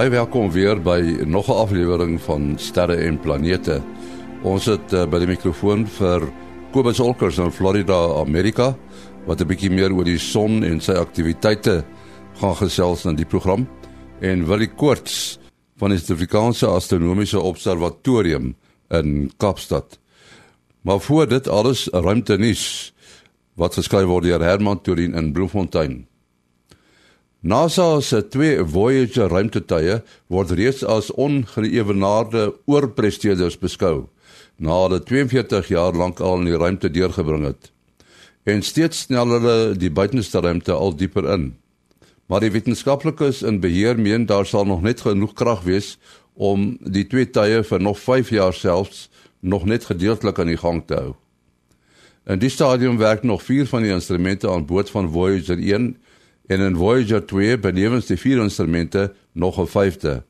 Baie welkom weer by nog 'n aflewering van Sterre en Planete. Ons het uh, by die mikrofoon vir Kobus Olkers in Florida, Amerika, wat 'n bietjie meer oor die son en sy aktiwiteite gaan gesels in die program en Willie Koorts van die Suid-Afrikaanse Astronomiese Observatorium in Kaapstad. Maar voor dit alles ruimte nuus wat geskryf word deur Herman Turin in Bloemfontein. NASA se twee Voyager ruimtetuie word reeds as ongeëwenaarde oorpresteerders beskou na hulle 42 jaar lank al in die ruimte deurgebring het. En steeds snel hulle die buitenste ruimte al dieper in. Maar die wetenskaplikes in beheer meen daar sal nog net genoeg krag wees om die twee tuie vir nog 5 jaar selfs nog net gedeeltelik aan die gang te hou. In die stadium werk nog 4 van die instrumente aan boord van Voyager 1 en in Voyager 2 benewens die vier instrumente nog 'n vyfde.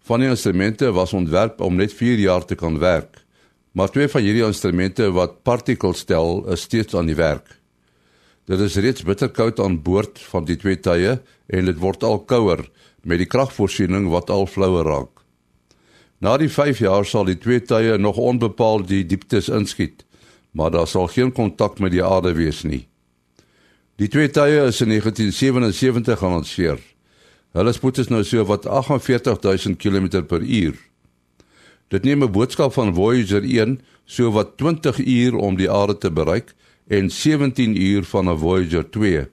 Van die instrumente was ontwerp om net 4 jaar te kan werk, maar twee van hierdie instrumente wat partikels tel, is steeds aan die werk. Dit is reeds bitterkoud aan boord van die twee tye en dit word al kouer met die kragvoorsiening wat al flouer raak. Na die 5 jaar sal die twee tye nog onbepaald die dieptes inskiet, maar daar sal geen kontak met die aarde wees nie. Die twee tye is in 1977 gelanseer. Hulle spoed is nou so wat 48000 km/h. Dit neem 'n boodskap van Voyager 1 so wat 20 uur om die aarde te bereik en 17 uur van 'n Voyager 2.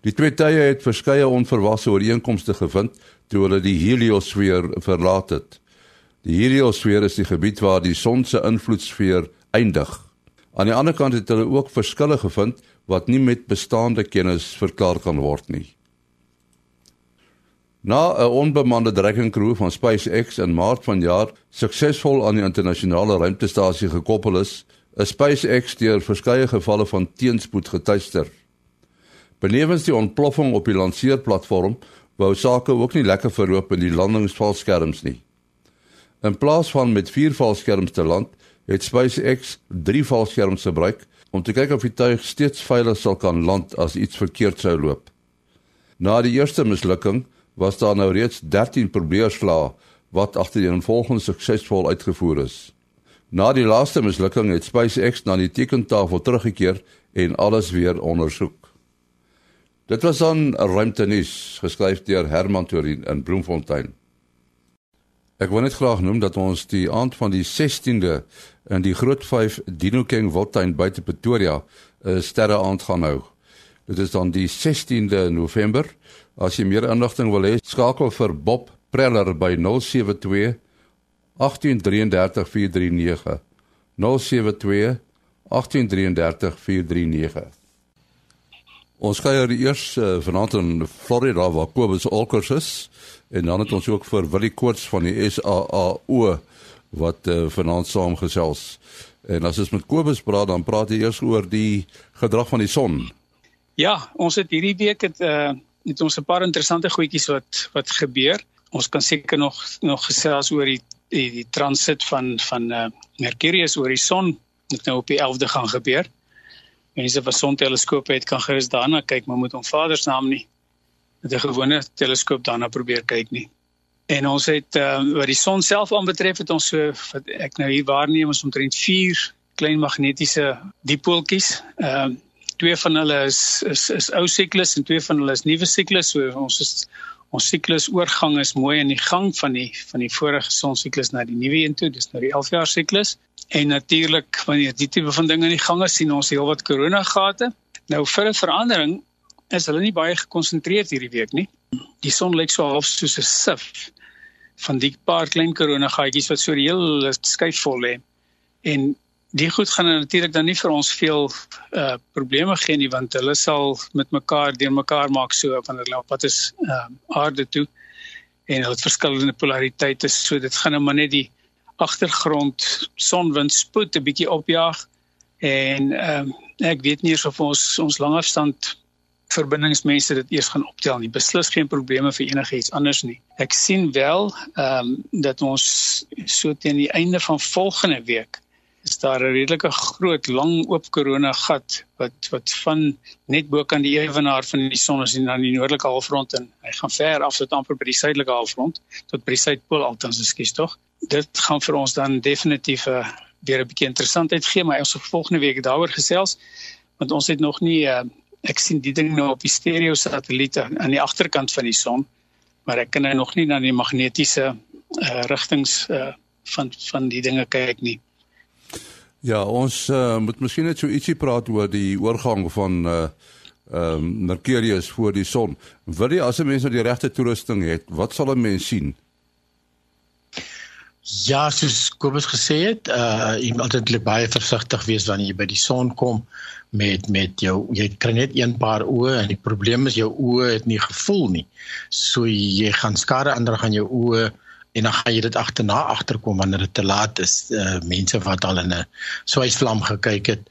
Die twee tye het verskeie onverwasse ooreenkomste gevind toe hulle die heliosfeer verlaat het. Die heliosfeer is die gebied waar die son se invloedsfeer eindig. Aan die ander kant het hulle ook verskille gevind wat nie met bestaande kennis verklaar kan word nie. Na 'n onbemande drekkingkroeg van SpaceX in Maart vanjaar suksesvol aan die internasionale ruimtestasie gekoppel is, is SpaceX deur verskeie gevalle van teenspoed getuister. Benewens die ontploffing op die lanseerplatform, wou sake ook nie lekker verloop in die landingsvalskerms nie. In plaas van met vier valskerms te land, het SpaceX drie valskerms gebruik om te kyk of die tuig steeds veilig sal kan land as iets verkeerd sou loop. Na die eerste mislukking was daar nou reeds 13 probeerslae wat agtereenvolgens suksesvol uitgevoer is. Na die laaste mislukking het SpaceX na die tekentafel teruggekeer en alles weer ondersoek. Dit was dan 'n ruimtenis geskryf deur Herman Torin in Bloemfontein. Ek wil net graag noem dat ons die aand van die 16de in die Groot 5 Dino King Wildtuin buite Pretoria 'n sterre aand gaan hou. Dit is dan die 16de November. As jy meer inligting wil hê, skakel vir Bob Preller by 072 1833 439. 072 1833 439. Ons kuier eers uh, vanaand in Florida waar Kobus Olkers is en dan het ons ook vir Willie Koorts van die SAAO wat uh, vanaand saamgesels. En as ons met Kobus praat, dan praat hy eers oor die gedrag van die son. Ja, ons het hierdie week het uh het ons 'n paar interessante goedjies wat wat gebeur. Ons kan seker nog nog gesels oor die die, die transit van van uh Mercurius oor die son wat nou op die 11de gaan gebeur. Mense wat sonteleskope het kan gerus daarna kyk, maar moet om Vader se naam nie met 'n gewone teleskoop daarna probeer kyk nie. En ons het uh, wat die son self aanbetref het ons so wat ek nou hier waarneem ons omtrent 4 klein magnetiese dipooltjies. Ehm uh, twee van hulle is is is ou siklus en twee van hulle is nuwe siklus. So ons is ons siklus oorgang is mooi in die gang van die van die vorige son siklus na die nuwe een toe. Dis nou die 11 jaar siklus. En natuurlik wanneer die tipe van dinge in die gang is, sien ons heelwat korona gate. Nou vir 'n verandering is hulle nie baie gekonsentreerd hierdie week nie. Die son lyk so half soos 'n sif van die paar klein korona gaatjies wat so die hele skyf vol lê. En die goed gaan natuurlik dan nie vir ons veel uh probleme gee nie want hulle sal met mekaar deur mekaar maak so wanneer hulle op pad is uh aarde toe en hulle het verskillende polariteite so dit gaan nou maar net die agtergrond sonwind spoed 'n bietjie opjaag en ehm um, ek weet nie of ons ons langafstand verbindingsmense dit eers gaan optel nie. Beslis geen probleme vir enigiets anders nie. Ek sien wel ehm um, dat ons so teen die einde van volgende week is daar 'n redelike groot lang oop korona gat wat wat van net bo kan die ewenaar van die son as jy na die noordelike halfrond en hy gaan ver af tot amper by die suidelike halfrond tot by die suidpool altens ekskuus tog dit gaan vir ons dan definitief uh, weer 'n bietjie interessantheid gee maar ons sal volgende week daaroor gesels want ons het nog nie uh, ek sien die ding nou op die stereo satelliet aan die agterkant van die son maar ek kan nou nog nie na die magnetiese uh, rigtings uh, van van die dinge kyk nie. Ja, ons uh, moet miskien net so ietsie praat oor die oorgang van uh ehm um, Mercurius voor die son. Wil jy as 'n mens nou die regte toerusting het, wat sal 'n mens sien? Ja, soos Kobus gesê het, uh jy moet altyd baie versigtig wees wanneer jy by die son kom met met jou jy kry net een paar oë en die probleem is jou oë het nie gevoel nie. So jy gaan skade aanrig aan jou oë en dan gaan jy dit agterna agterkom wanneer dit te laat is. Uh mense wat al in 'n swysvlam gekyk het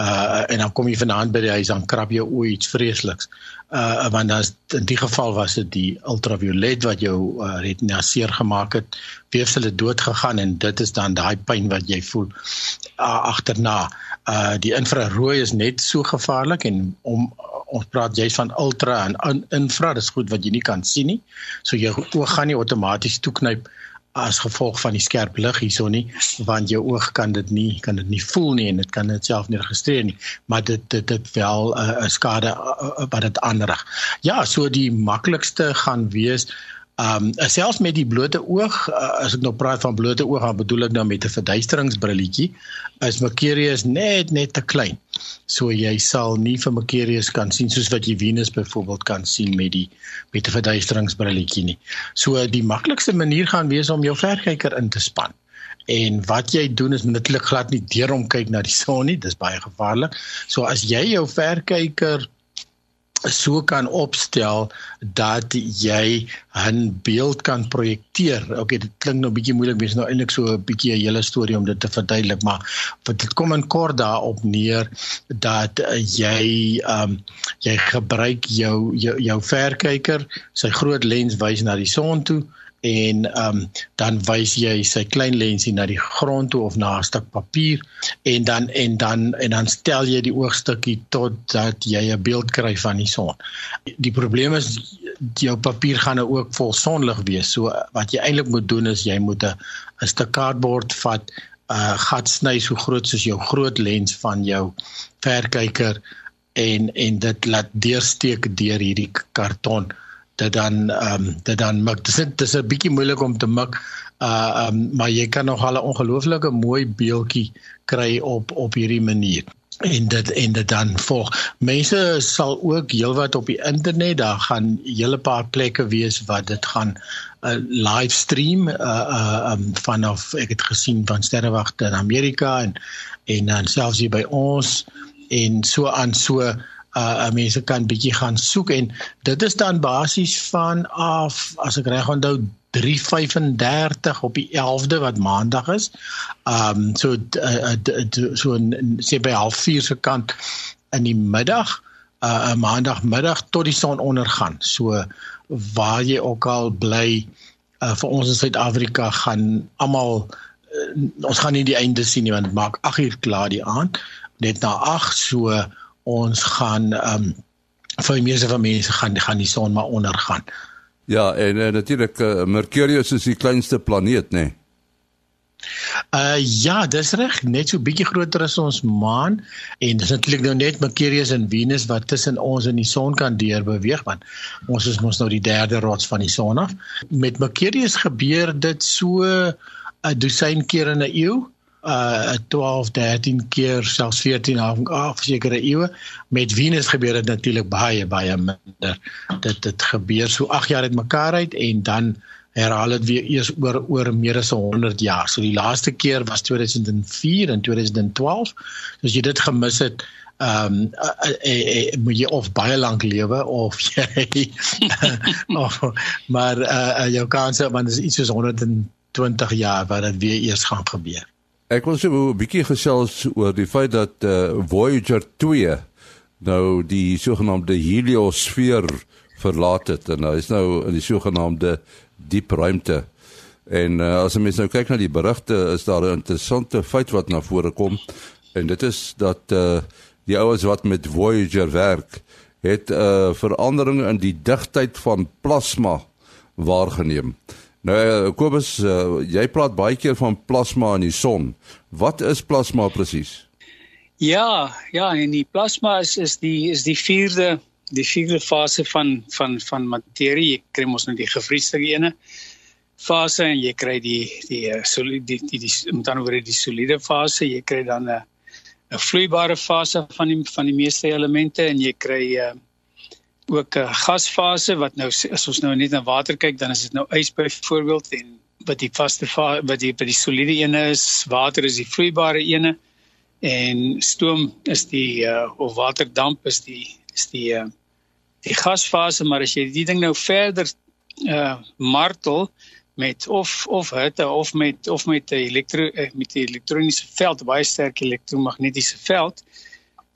uh en dan kom jy vanaand by die huis dan krap jy o iets vreesliks. Uh want dan in die geval was dit die ultraviolet wat jou uh, retina seer gemaak het. Weefsel het dood gegaan en dit is dan daai pyn wat jy voel uh, agterna. Uh die infrarooi is net so gevaarlik en om ons praat jy's van ultra en infra dis goed wat jy nie kan sien nie. So jou oog gaan nie outomaties toeknyp as gevolg van die skerp lig hierso nie want jou oog kan dit nie kan dit nie voel nie en dit kan dit self nie registreer nie maar dit dit dit wel 'n uh, uh, skade uh, wat dit aanrig. Ja, so die maklikste gaan wees Um selfs met die blote oog, uh, as ek nou praat van blote oog, dan bedoel ek nou met 'n verduisteringsbrilletjie, is Mercurius net net te klein. So jy sal nie vir Mercurius kan sien soos wat jy Venus byvoorbeeld kan sien met die met 'n verduisteringsbrilletjie nie. So die maklikste manier gaan wees om jou verkyker in te span. En wat jy doen is netlik glad nie deur om kyk na die son nie, dis baie gevaarlik. So as jy jou verkyker so kan opstel dat jy 'n beeld kan projekteer. Okay, dit klink nou bietjie moeilik, mens nou eintlik so 'n bietjie 'n hele storie om dit te verduidelik, maar dit kom in kort daarop neer dat jy ehm um, jy gebruik jou jou, jou verkyker, sy groot lens wys na die son toe en ehm um, dan wys jy sy klein lensie na die grond toe of na 'n stuk papier en dan en dan en dan stel jy die oogstukkie tot dat jy 'n beeld kry van die son. Die probleem is jou papier gaan nou ook vol sonlig wees. So wat jy eintlik moet doen is jy moet 'n 'n stuk kaartbord vat, 'n uh, gat sny so groot soos jou groot lens van jou verkyker en en dit laat deursteek deur hierdie karton dit dan ehm um, dit dan mik. Dit is dit is 'n bietjie moeilik om te mik. Uh ehm um, maar jy kan nog al 'n ongelooflike mooi beeldjie kry op op hierdie manier en dit en dit dan volg. Mense sal ook heelwat op die internet, daar gaan hele paar plekke wees wat dit gaan 'n uh, livestream uh uh um, vanaf ek het gesien van sterrewagte in Amerika en en dan selfs hier by ons en so aan so uh mense kan bietjie gaan soek en dit is dan basies van af as ek reg onthou 3:35 op die 11de wat maandag is. Um so uh, so sê by 04:30 se kant in die middag uh maandagmiddag tot die son ondergaan. So waar jy ook al bly uh vir ons in Suid-Afrika gaan almal uh, ons gaan nie die einde sien nie want maak 8 uur klaar die aand net na 8 so ons gaan ehm um, vir die meeste van mense gaan gaan die son maar ondergaan. Ja, en uh, natuurlik uh, Mercurius is die kleinste planeet, né? Nee? Uh ja, dis reg, net so bietjie groter as ons maan en dis natuurlik nou net Mercurius en Venus wat tussen ons en die son kan deur beweeg want ons is mos nou die derde rots van die son af. Met Mercurius gebeur dit so 'n dosyn keer in 'n eeu uh 12 13 keer selfs 14 af sekere eeue. Met Venus gebeur dit natuurlik baie baie minder. Dit dit gebeur so 8 jaar uit mekaar uit en dan herhaal dit weer eers oor oor meer as 100 jaar. So die laaste keer was 2004 en 2012 as jy dit gemis het ehm um, moet jy of baie lank lewe of jy of maar uh, jou kanse want dit is iets soos 120 jaar wat dit weer eers gaan gebeur Ek wil sê 'n bietjie gesels oor die feit dat uh, Voyager 2 nou die sogenaamde heliosfeer verlaat het en hy is nou in die sogenaamde diep ruimte. En uh, as mens nou kyk na die berigte, is daar 'n interessante feit wat na vore kom en dit is dat uh, die ouens wat met Voyager werk, het 'n uh, verandering in die digtheid van plasma waargeneem. Nou uh, Kobus, uh, jy praat baie keer van plasma in die son. Wat is plasma presies? Ja, ja, en die plasma is is die is die vierde die vierde fase van van van materie. Jy kry mos nou die gefriesde ene fase en jy kry die die eh, solide die, die, die met ander woorde die soliede fase. Jy kry dan 'n 'n vloeibare fase van die van die meeste elemente en jy kry uh, ook 'n gasfase wat nou as ons nou net na water kyk, dan is dit nou ys byvoorbeeld en wat die vaste wat die by die soliede ene is, water is die vloeibare ene en stoom is die uh, of waterdamp is die is die uh, die gasfase maar as jy die ding nou verder uh martel met of of hitte of met of met 'n elektro uh, met 'n elektroniese veld baie sterk elektromagnetiese veld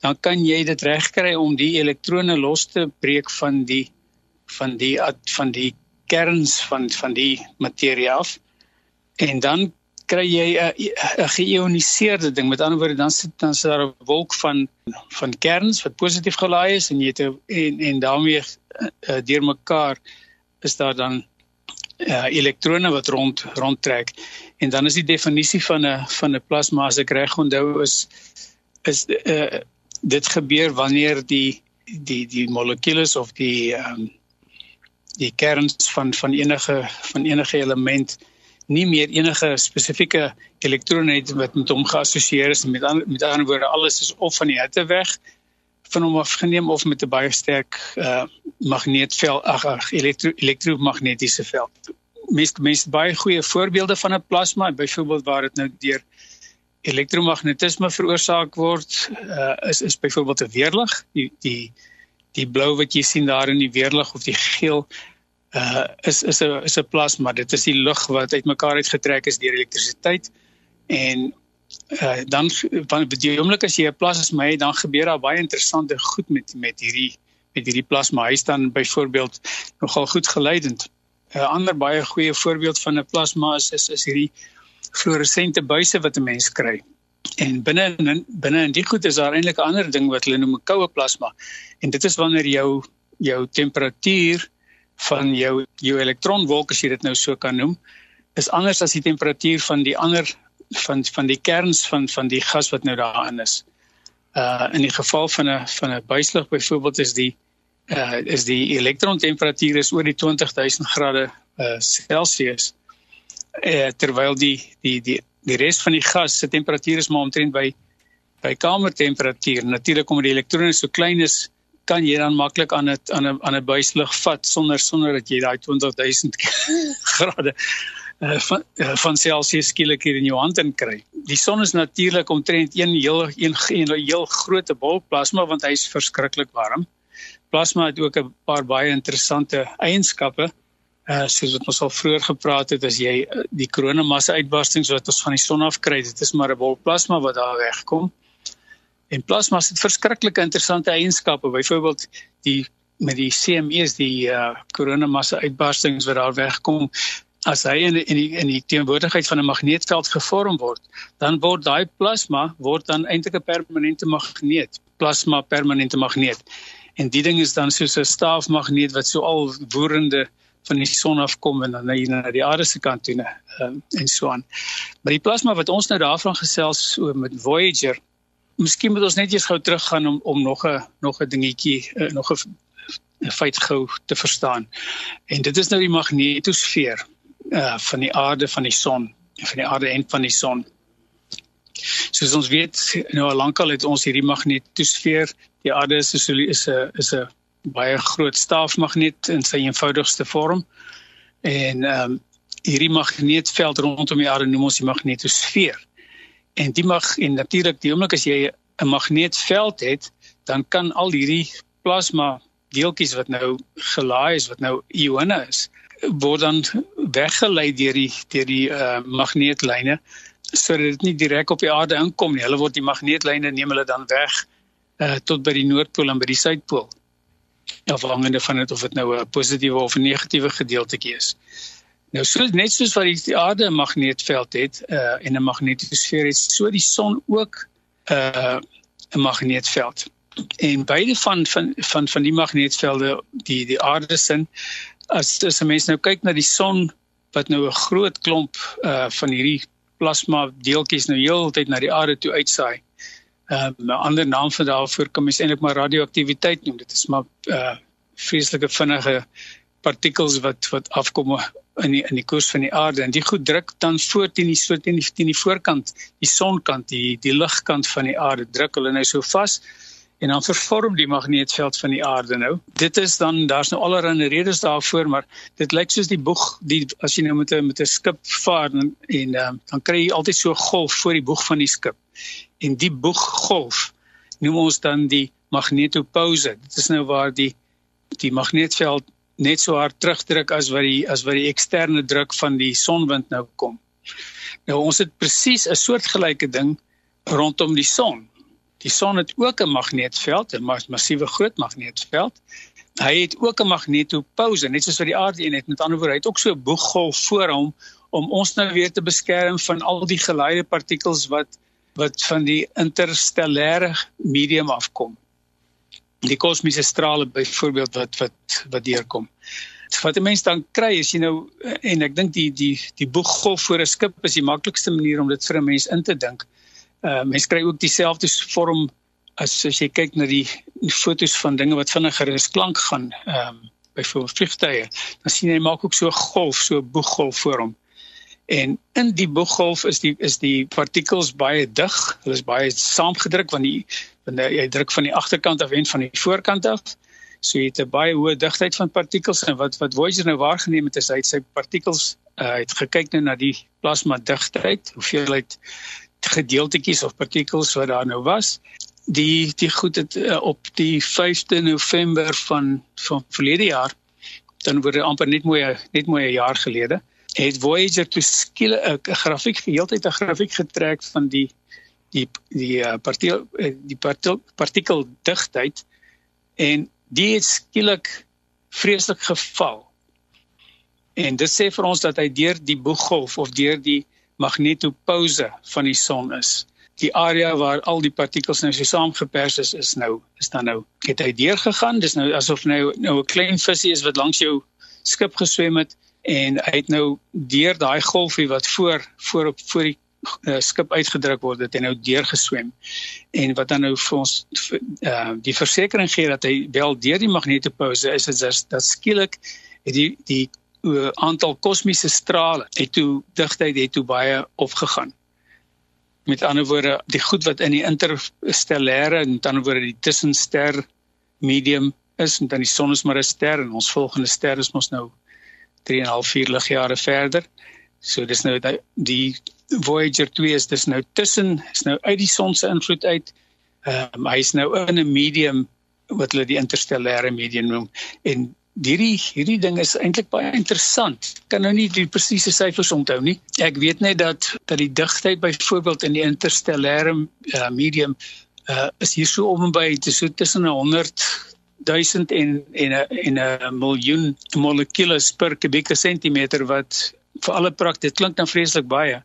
dan kan jy dit regkry om die elektrone los te breek van die van die van die kerns van van die materie af en dan kry jy 'n geïoniseerde ding. Met ander woorde dan sit dan sit daar 'n wolk van van kerns wat positief gelaai is en jy het en en daarmee uh, deur mekaar is daar dan uh, elektrone wat rond rondtrek. En dan is die definisie van 'n van 'n plasma as ek reg onthou is is uh, dit gebeur wanneer die die die molekules of die um, die kerns van van enige van enige element nie meer enige spesifieke elektrone het wat met hom geassosieer is met an, met ander woorde alles is of van die hitte weg van hom afgeneem of met 'n baie sterk uh magneetveld ag ag elektro elektromagnetiese veld. Meeste mense baie goeie voorbeelde van 'n plasma, byvoorbeeld waar dit nou deur elektromagnetisme veroorsaak word, uh is is byvoorbeeld 'n weerlig, die die die blou wat jy sien daar in die weerlig of die geel uh is is 'n is 'n plasma. Dit is die lug wat uitmekaar uitgetrek is deur elektrisiteit en uh dan van die oomblik as jy 'n plasma het, dan gebeur daar baie interessante goed met met hierdie met hierdie plasma. Hy staan byvoorbeeld nogal goed geleidend. 'n uh, Ander baie goeie voorbeeld van 'n plasma is is is hierdie fluoresente buise wat 'n mens kry. En binne binne in die goed is daar eintlik 'n ander ding wat hulle noem 'n koue plasma. En dit is wanneer jou jou temperatuur van jou jou elektronwolk as jy dit nou so kan noem is anders as die temperatuur van die ander van van die kerns van van die gas wat nou daarin is. Uh in die geval van 'n van 'n buislig byvoorbeeld is die uh is die elektrontemperatuur is oor die 20000 grade uh Celsius. Uh terwyl die die die die res van die gas se temperatuur is maar omtrent by by kamertemperatuur. Natuurlik omdat die elektrone so klein is, kan jy dan maklik aan 'n aan 'n aan 'n buislig vat sonder sonder dat jy daai 20000 grade uh, van uh, van Celsius skielik hier in jou hand in kry. Die son is natuurlik omtrent een heel een, een heel groot bol plasma want hy is verskriklik warm. Plasma het ook 'n paar baie interessante eienskappe. Uh soos wat ons al vroeër gepraat het as jy die koronamassa uitbarstings wat ons van die son af kry, dit is maar 'n bol plasma wat daar wegkom. En plasma het verskriklike interessante eienskappe. Byvoorbeeld die met die CME's die uh koronamassa uitbarstings wat daar wegkom as hy in in die in die teenwoordigheid van 'n magneetveld gevorm word, dan word daai plasma word dan eintlik 'n permanente magneet, plasma permanente magneet. En die ding is dan soos 'n staafmagneet wat so al woerende van die son afkom en dan na, na die aarde se kant toe uh, en so aan. Maar die plasma wat ons nou daarvan gesels oor met Voyager Miskien moet ons net eers gou teruggaan om om nog 'n nog 'n dingetjie uh, nog 'n feit gou te verstaan. En dit is nou die magnetosfeer uh van die aarde van die son, van die aarde en van die son. Soos ons weet, nou al lankal het ons hierdie magnetosfeer. Die aarde is 'n is 'n is 'n baie groot staafmagneet in sy eenvoudigste vorm. En ehm um, hierdie magneetveld rondom die aarde noem ons die magnetosfeer en die mag en natuurlik die oomblik as jy 'n magneetveld het, dan kan al hierdie plasma deeltjies wat nou gelaai is wat nou ione is, word dan weggelei deur die deur die uh, magneetlyne sodat dit nie direk op die aarde inkom nie. Hulle word die magneetlyne neem hulle dan weg uh, tot by die noordpool en by die suidpool. Afhangende van dit of dit nou 'n positiewe of 'n negatiewe gedeeltetjie is. Nou so net soos wat die aarde 'n magneetveld het uh, en 'n magnetosfeer het, so die son ook 'n uh, 'n magneetveld. En beide van van van van die magneetvelde die die aarde sin as as 'n mens nou kyk na die son wat nou 'n groot klomp uh van hierdie plasma deeltjies nou heeltyd na die aarde toe uitsaai. Ehm uh, 'n ander naam vir daarvoor kan mens eintlik maar radioaktiwiteit noem. Dit is maar uh vreeslike vinnige partikels wat wat afkom in die in die koers van die aarde en die goed druk dan voort in die so teen die, die voorkant, die sonkant, die die ligkant van die aarde druk hulle nou so vas en dan vervorm die magneetveld van die aarde nou. Dit is dan daar's nou allerlei redes daarvoor, maar dit lyk soos die boeg die as jy nou met 'n met 'n skip vaar en en um, dan kry jy altyd so 'n golf voor die boeg van die skip. En die boeggolf noem ons dan die magnetopause. Dit is nou waar die die magneetveld net so hard terugdruk as wat die as wat die eksterne druk van die sonwind nou kom. Nou ons het presies 'n soortgelyke ding rondom die son. Die son het ook 'n magneetveld, 'n massiewe groot magneetveld. Hy het ook 'n magnetopause, net soos wat die aarde een het. Met ander woorde, hy het ook so 'n boeggolf voor hom om ons nou weer te beskerm van al die geleide partikels wat wat van die interstellêre medium afkom. Die kosmiese strale byvoorbeeld wat wat wat deurkom. Wat 'n mens dan kry as jy nou en ek dink die die die boeggolf voor 'n skip is die maklikste manier om dit vir 'n mens in te dink. Uh mense kry ook dieselfde vorm as as jy kyk na die, die fotos van dinge wat vinniger is klank gaan ehm um, byvoorbeeld vliegtye dan sien jy maak ook so 'n golf so 'n boeggolf voor hom en in die boeggolf is die is die partikels baie dig hulle is baie saamgedruk want die wanneer jy druk van die agterkant af en van die voorkant af so jy het 'n baie hoë digtheid van partikels en wat wat Voyager nou waargeneem het is hy het sy partikels uh, het gekyk nou na die plasma digtheid hoeveelheid gedeeltetjies of partikels wat daar nou was. Die die goed het uh, op die 5de November van van verlede jaar dan word amper net mooi net mooi 'n jaar gelede het Voyager toe skielik 'n grafiek heeltyd 'n grafiek getrek van die die die uh, partikel die partikel, partikel digtheid en die het skielik vreeslik geval. En dit sê vir ons dat hy deur die boeggolf of deur die magnetopause van die son is. Die area waar al die partikels nou so saamgepers is is nou is dan nou het hy deur gegaan. Dis nou asof nou nou 'n klein visie is wat langs jou skip geswem het en hy het nou deur daai golfie wat voor voor op voor die uh, skip uitgedruk word het en nou deur geswem. En wat dan nou vir ons uh, die versekering gee dat hy wel deur die magnetopause is dit dat, dat skielik het die die uh, aantal kosmiese strale het toe digtheid het toe baie opgegaan. Met ander woorde, die goed wat in die interstellêre en dan word die tussenster medium is en dan die son is maar 'n ster en ons volgende ster is mos nou 3.5 4 ligjare verder. So dis nou die, Voyager 2 is dis nou tussen is nou uit die son se invloed uit. Ehm um, hy is nou in 'n medium wat hulle die interstellêre medium noem en hierdie hierdie ding is eintlik baie interessant. Kan nou nie die presiese syfers onthou nie. Ek weet net dat dat die digtheid byvoorbeeld in die interstellêre uh, medium uh, is hier so om en by so tussen 100 1000 en en 'n 'n miljoen molekules per kubieke sentimeter wat vir alle prakties klink dan vreeslik baie.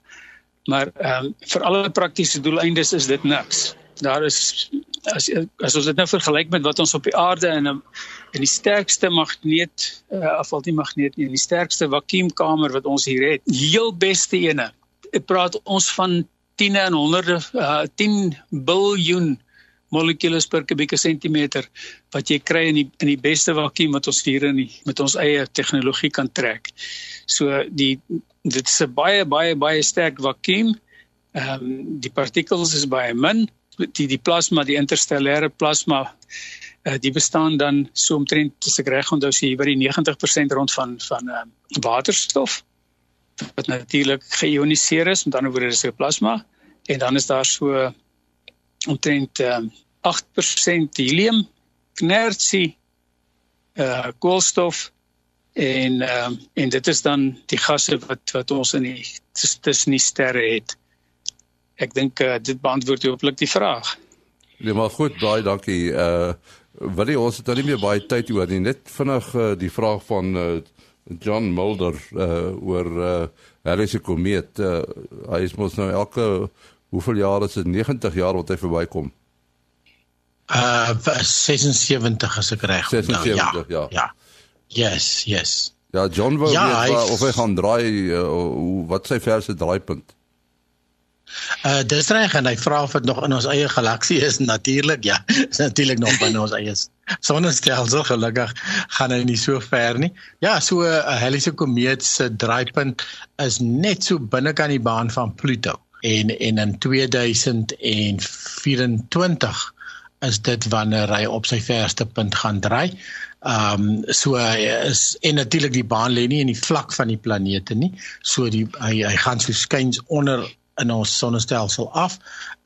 Maar ehm um, vir alle praktiese doeleindes is dit niks. Daar is as as ons dit nou vergelyk met wat ons op die aarde in 'n in die sterkste magneet uh, afval die magneet nie in die sterkste vakuumkamer wat ons hier het heel beste ene ek praat ons van tiene en honderde uh, 10 biljoen molekules per kubieke sentimeter wat jy kry in die in die beste vakuum wat ons hier in met ons eie tegnologie kan trek. So die dit is 'n baie baie baie sterk vakuum. Ehm um, die partikels is baie min die die plasma, die interstellêre plasma, uh, die bestaan dan so omtrent as ek reg onthou sê oor die 90% rond van van uh, waterstof wat natuurlik geioniseer is, met ander woorde dis 'n plasma en dan is daar so omtrent uh, 8% helium, inertie, uh koolstof en uh, en dit is dan die gasse wat wat ons in die tussen die sterre het ek dink uh, dit beantwoord hopelik die vraag. Nee, maar goed, baie dankie. Uh wil jy ons het nou nie meer baie tyd oor nie. Net vinnig uh, die vraag van uh, John Mulder uh oor uh Halley se komeet. Uh, hy is mos nou elke hoeveel jaar is dit 90 jaar wat hy verbykom. Uh 76 as ek reg onthou. 76 ja. ja. Ja. Yes, yes. Ja, John wou ja, weet hy, of hy gaan draai uh, wat sy verse draaipunt. Uh dis reg en hy vra of dit nog in ons eie galaksie is natuurlik ja is natuurlik nog binne ons eie sonnestelsel gelukkig gaan hy nie so ver nie ja so 'n uh, heliese komeet se draaipunt is net so binnekant die baan van Pluto en en in 2024 is dit wanneer hy op sy verste punt gaan draai Ehm um, so is en natuurlik die baan lê nie in die vlak van die planete nie. So die hy hy gaan so skuins onder in ons sonnestelsel af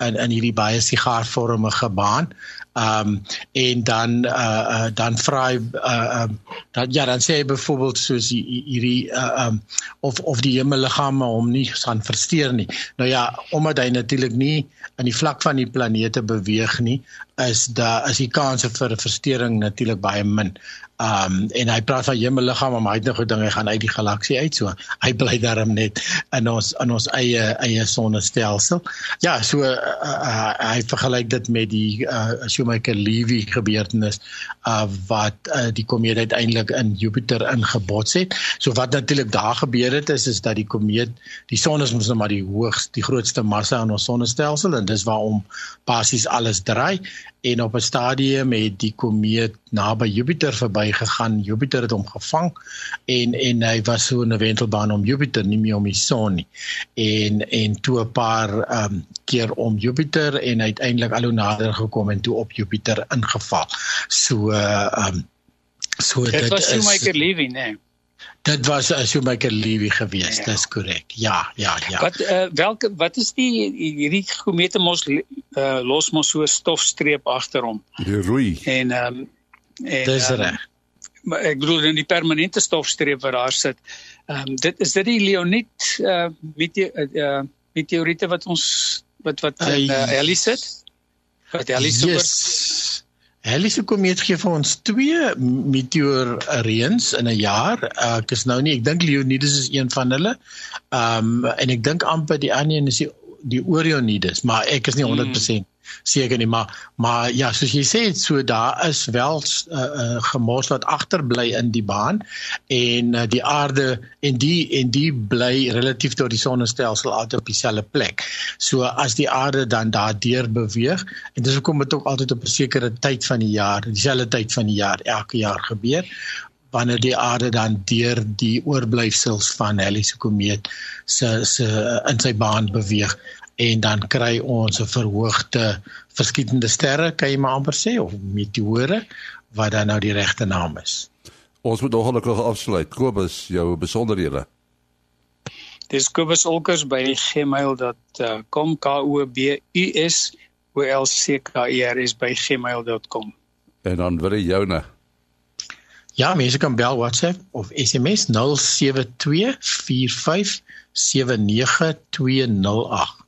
in in hierdie baie sigaarvormige baan. Ehm um, en dan uh, uh dan vra hy uh um dan ja dan sê hy byvoorbeeld soos hierdie uh um of of die hemelliggame hom nie gaan versteur nie. Nou ja, omdat hy natuurlik nie in die vlak van die planete beweeg nie, is daar is die kanse vir 'n verstoring natuurlik baie min. Um en hy praat van hemelliggame, maar hy het nog gedink hy gaan uit die galaksie uit so. Hy bly daarom net in ons in ons eie eie sonnestelsel. Ja, so uh, uh, hy vergelyk dit met die uh, Shoemaker-Levy gebeurtenis uh, wat uh, die komeet uiteindelik in Jupiter ingebots het. So wat natuurlik daar gebeur het is is dat die komeet, die son is mos nou maar die hoogste, die grootste massa in ons sonnestelsel en dis waarom basies alles draai en op 'n stadium het die komeet naby Jupiter verbygegaan. Jupiter het hom gevang en en hy was so in 'n wentelbaan om Jupiter, nie meer om die son nie. En en toe 'n paar ehm um, keer om Jupiter en uiteindelik al hoe nader gekom en toe op Jupiter ingeval. So ehm um, so dit, dit was so my Levy, nee. Dit was as jy my Levy gewees, ja. dis korrek. Ja, ja, ja. Wat uh, welke wat is die hierdie komete mos uh, los mos so 'n stofstreep agter hom. Die rooi. En ehm um, en Dis reg. Um, maar ek bedoel in die permanente stofstreep wat daar sit. Ehm um, dit is dit die Leonid uh meteo uh meteoriete wat ons wat wat in uh, Halley sit? Wat se yes. Halley se komeet gee vir ons twee meteor reëns in 'n jaar. Uh, ek is nou nie, ek dink Leonides is een van hulle. Ehm um, en ek dink amper die ander een is die die Orionides, maar ek is nie 100% mm. Seker nie, maar maar ja, soos jy sê, so daar is wel 'n uh, uh, gemors wat agterbly in die baan en uh, die aarde en die en die bly relatief tot die sonnestelsel altyd op dieselfde plek. So as die aarde dan daardeur beweeg en dis hoekom dit ook altyd op 'n sekere tyd van die jaar, dieselfde tyd van die jaar elke jaar gebeur wanneer die aarde dan deur die oorblyfsels van Halley se komeet se se in sy baan beweeg en dan kry ons 'n verhoogde verskietende sterre kan jy maar amper sê of meteore wat dan nou die regte naam is. Ons moet ongelukkig afsluit. Kobus, jou besonderhede. Dis Kobus Olkers by gmail.com k o b u s o l c k e r s by gmail.com. En dan wil jy joune Ja, mense kan bel WhatsApp of SMS 0724579208.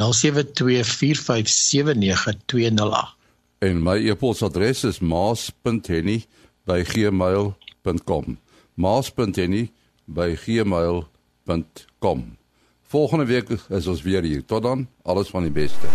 0724579208. En my e-posadres is maas.henny@gmail.com. maas.henny@gmail.com. Volgende week is ons weer hier. Tot dan, alles van die beste.